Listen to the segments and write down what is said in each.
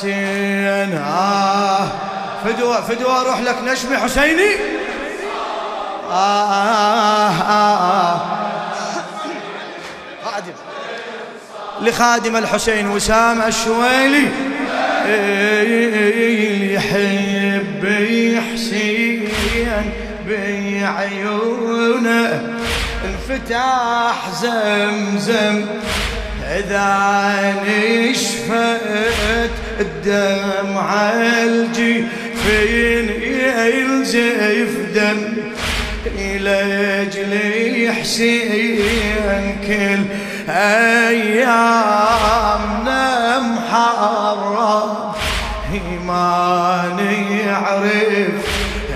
حسين. آه. فدوى فدوى أروح لك نشمي حسيني؟ آه آه آه آه. خادم. لخادم الحسين وسام الشويلي. يحب حسين بعيونه. انفتح زمزم إذا نشفت الدمع الجفين يلزف دم لأجل حسين كل أيامنا محرم. ما نعرف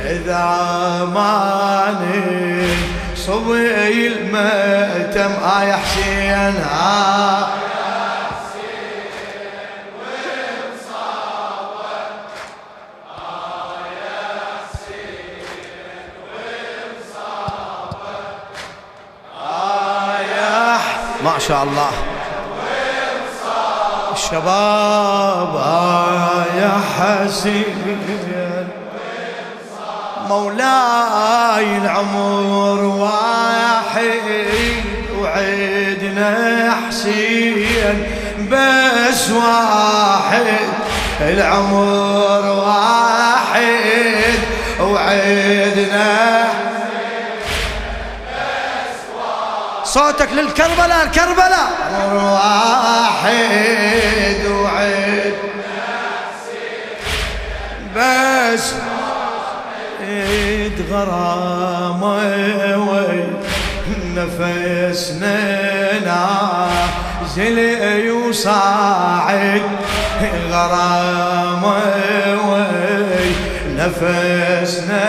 إذا ما صبي المأتم. آه يا حسين آه. ما شاء الله. الشباب آه يا حسين. مولاي العمر واحد وعدنا حسين بس واحد. العمر واحد وعدنا صوتك للكربلاء الكربلاء. واحد وعد بس غرامة نفسنا نازل يصاعد غرامة نفسنا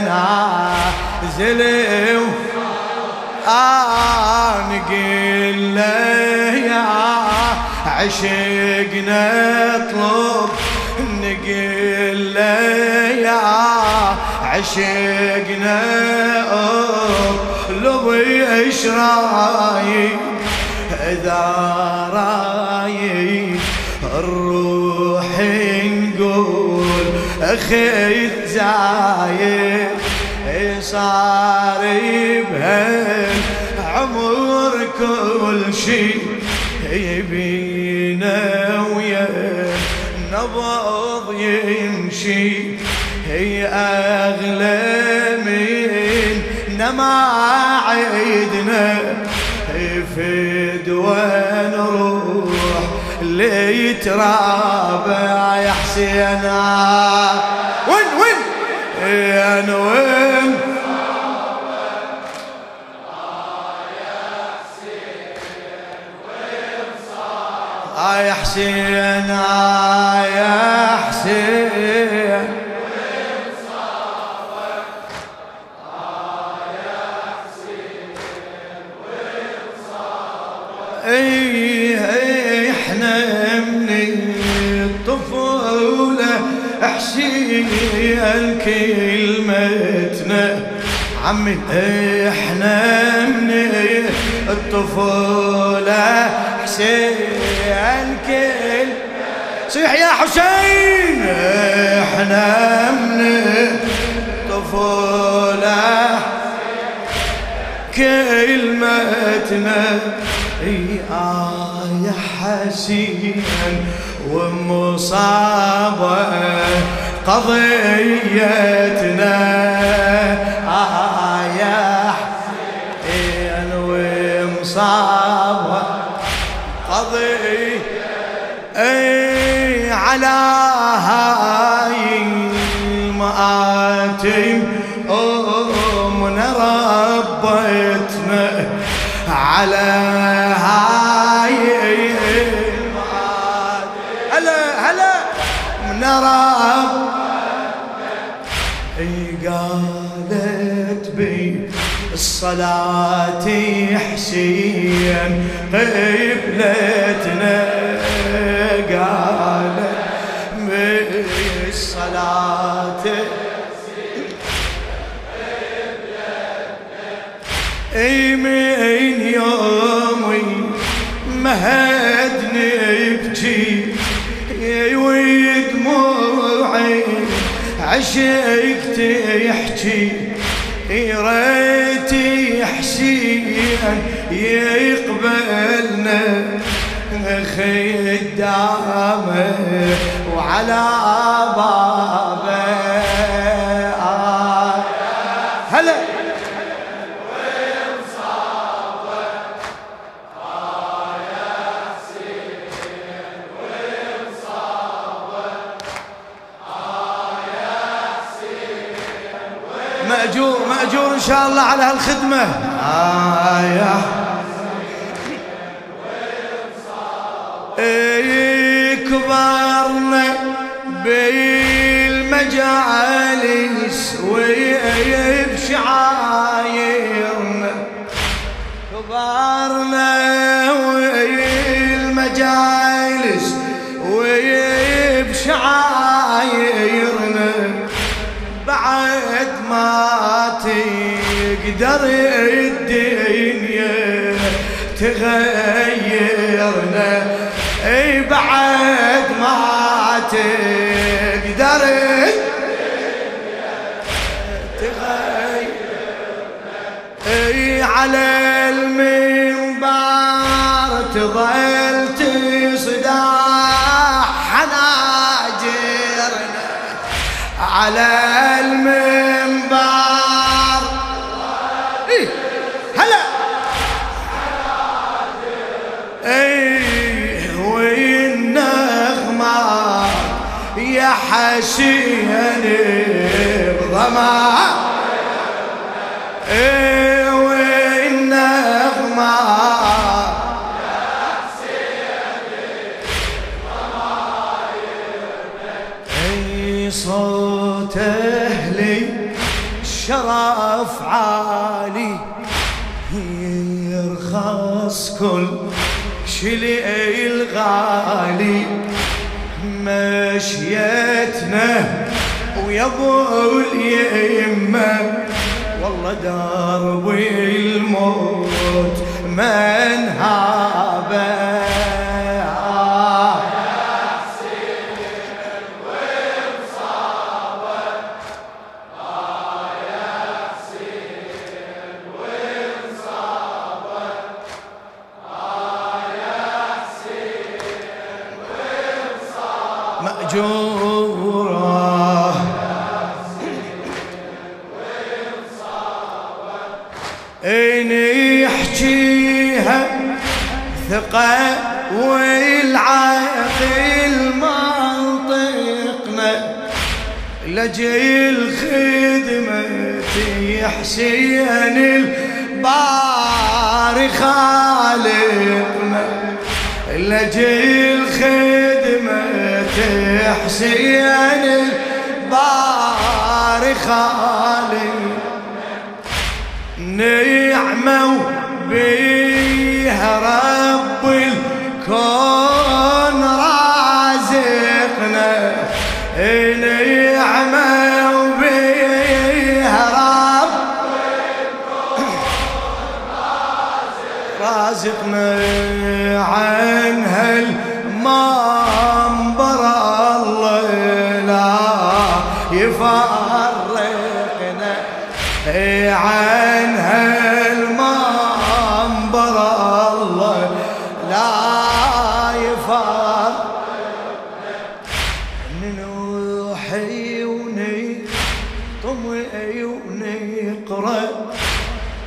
نازل له يا عشقنا اطلب نقول له يا عشقنا لبي إيش رايك إذا رايك الروح نقول أخي زايد صار عمر كل شيء يبينا ويا نبض يمشي هي أغلى من نما عيدنا. في دوان روح ليترابع يا حسين وين وين؟ أنا وين آه يا حسين آه يا حسين اي إحنا من الطفولة حسين كلمتنا. عمي إحنا من الطفولة حسين كل صيح يا حسين إحنا من الطفولة. كلمتنا آه يا حسين ومصابة قضيتنا. يا حسين ومصابة اي على هاي المآتم أمنا ربتنا على هاي هلا هلا. من رب قالت بي الصلاة حسين. قبلتنا قالت من الصلاة. أي من يومي مهدني ابكي ويدموعي عشقت يحكي. خدامة وعلى بابه مأجور مأجور إن شاء الله على هالخدمة. آه يا. كبرنا بالمجالس وبشعايرنا كبرنا والمجالس وبشعايرنا بعد ما تقدر الدنيا تغيرنا. إي بعد ما تقدر. تغيرنا إي على المنبر تظل تصدح حناجرنا على يا حسين بضما أي صوت أهلي شرف عالي. يرخص كل شلي الغالي مشيتنا ويا ابو اليمة. والله درب الموت من هابه لجي الخدمة حسين الباري خالقنا. لجي الخدمة حسين الباري خالقنا. نعمة بيها رب الكون رازقنا. نعمة بيها رب. رازقنا عن هالمنبر الله لا يفرقنا عن هالمنبر الله لا يفرق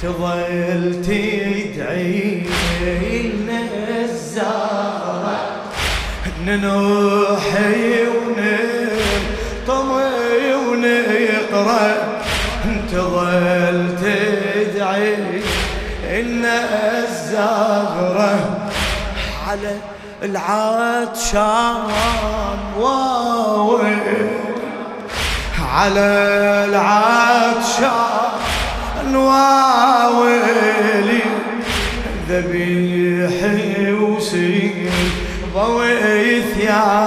تظل تدعي لنا الزهرة ننوحي ونطمئي ونقرأ. تظل تدعي إن الزهرة على العطشان واوي. على العطشان واويلي ذبيحي وسيل ضوي ثيابه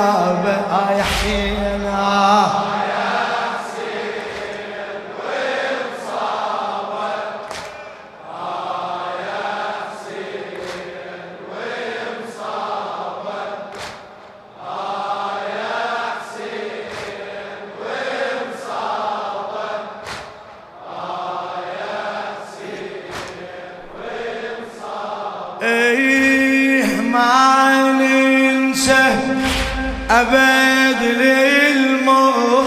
أبد للموت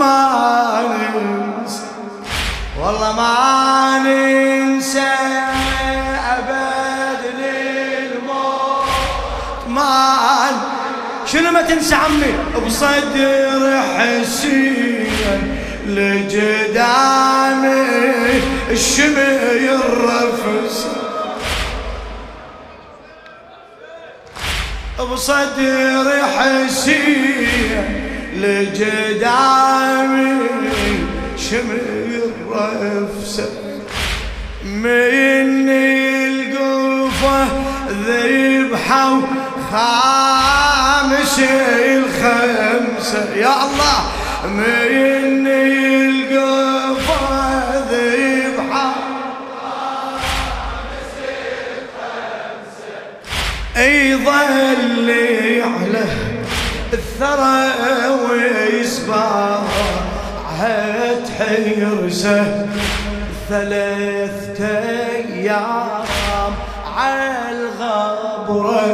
ما ننسى. والله ما ننسى أبد للموت ما شنو ما تنسى عمي؟ بصدر حسين لجدامي الشمي الرفس بصدر حسين لجدامي شمي الرفس من القفة ذبحوا خامس الخمسة. يا الله من الثرى ويسبع عهد حيرسه ثلاثة أيام. عالغبرة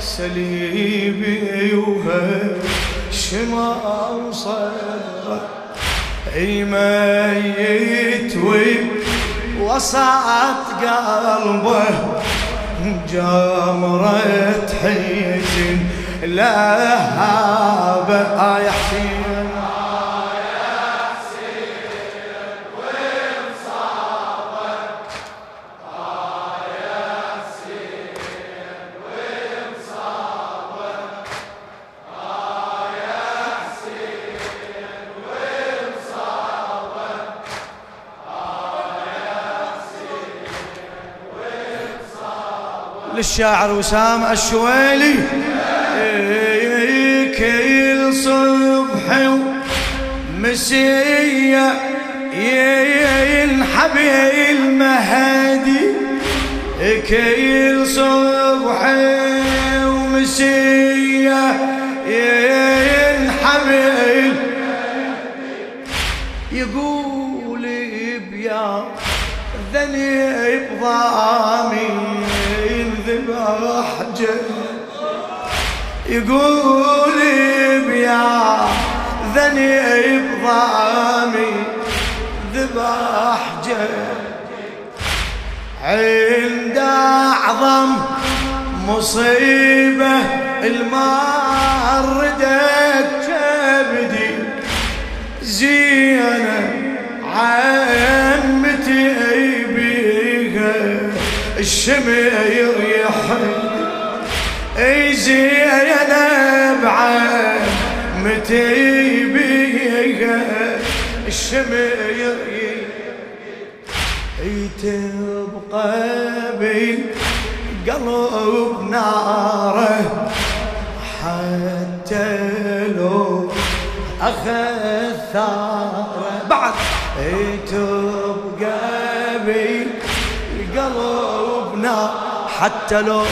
سليبي وهشم صدره اي ميت وسط قلبه. جمرة حزن لهابة آه يا حسين للشاعر وسام الشويلي. كل صبح ومسية ينحب المهدي كل صبح ومسية ينحب يقول بيا ذنب ضامي ذبح يقول بيا ذنب ضامي ذبح عند أعظم مصيبة الماردت كبدي زينة عمتي بيها الشمير زينب عمتي بيها الشمير تبقى قلب نارة حتى لو أخذ ثارة. بعد. تبقى قلبنا حتى لو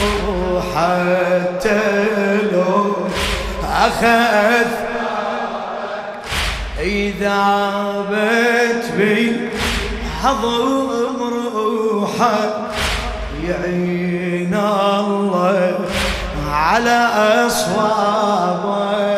حتى لو أخذ. إذا بت بي حضم روحه يعين الله على أصوابه.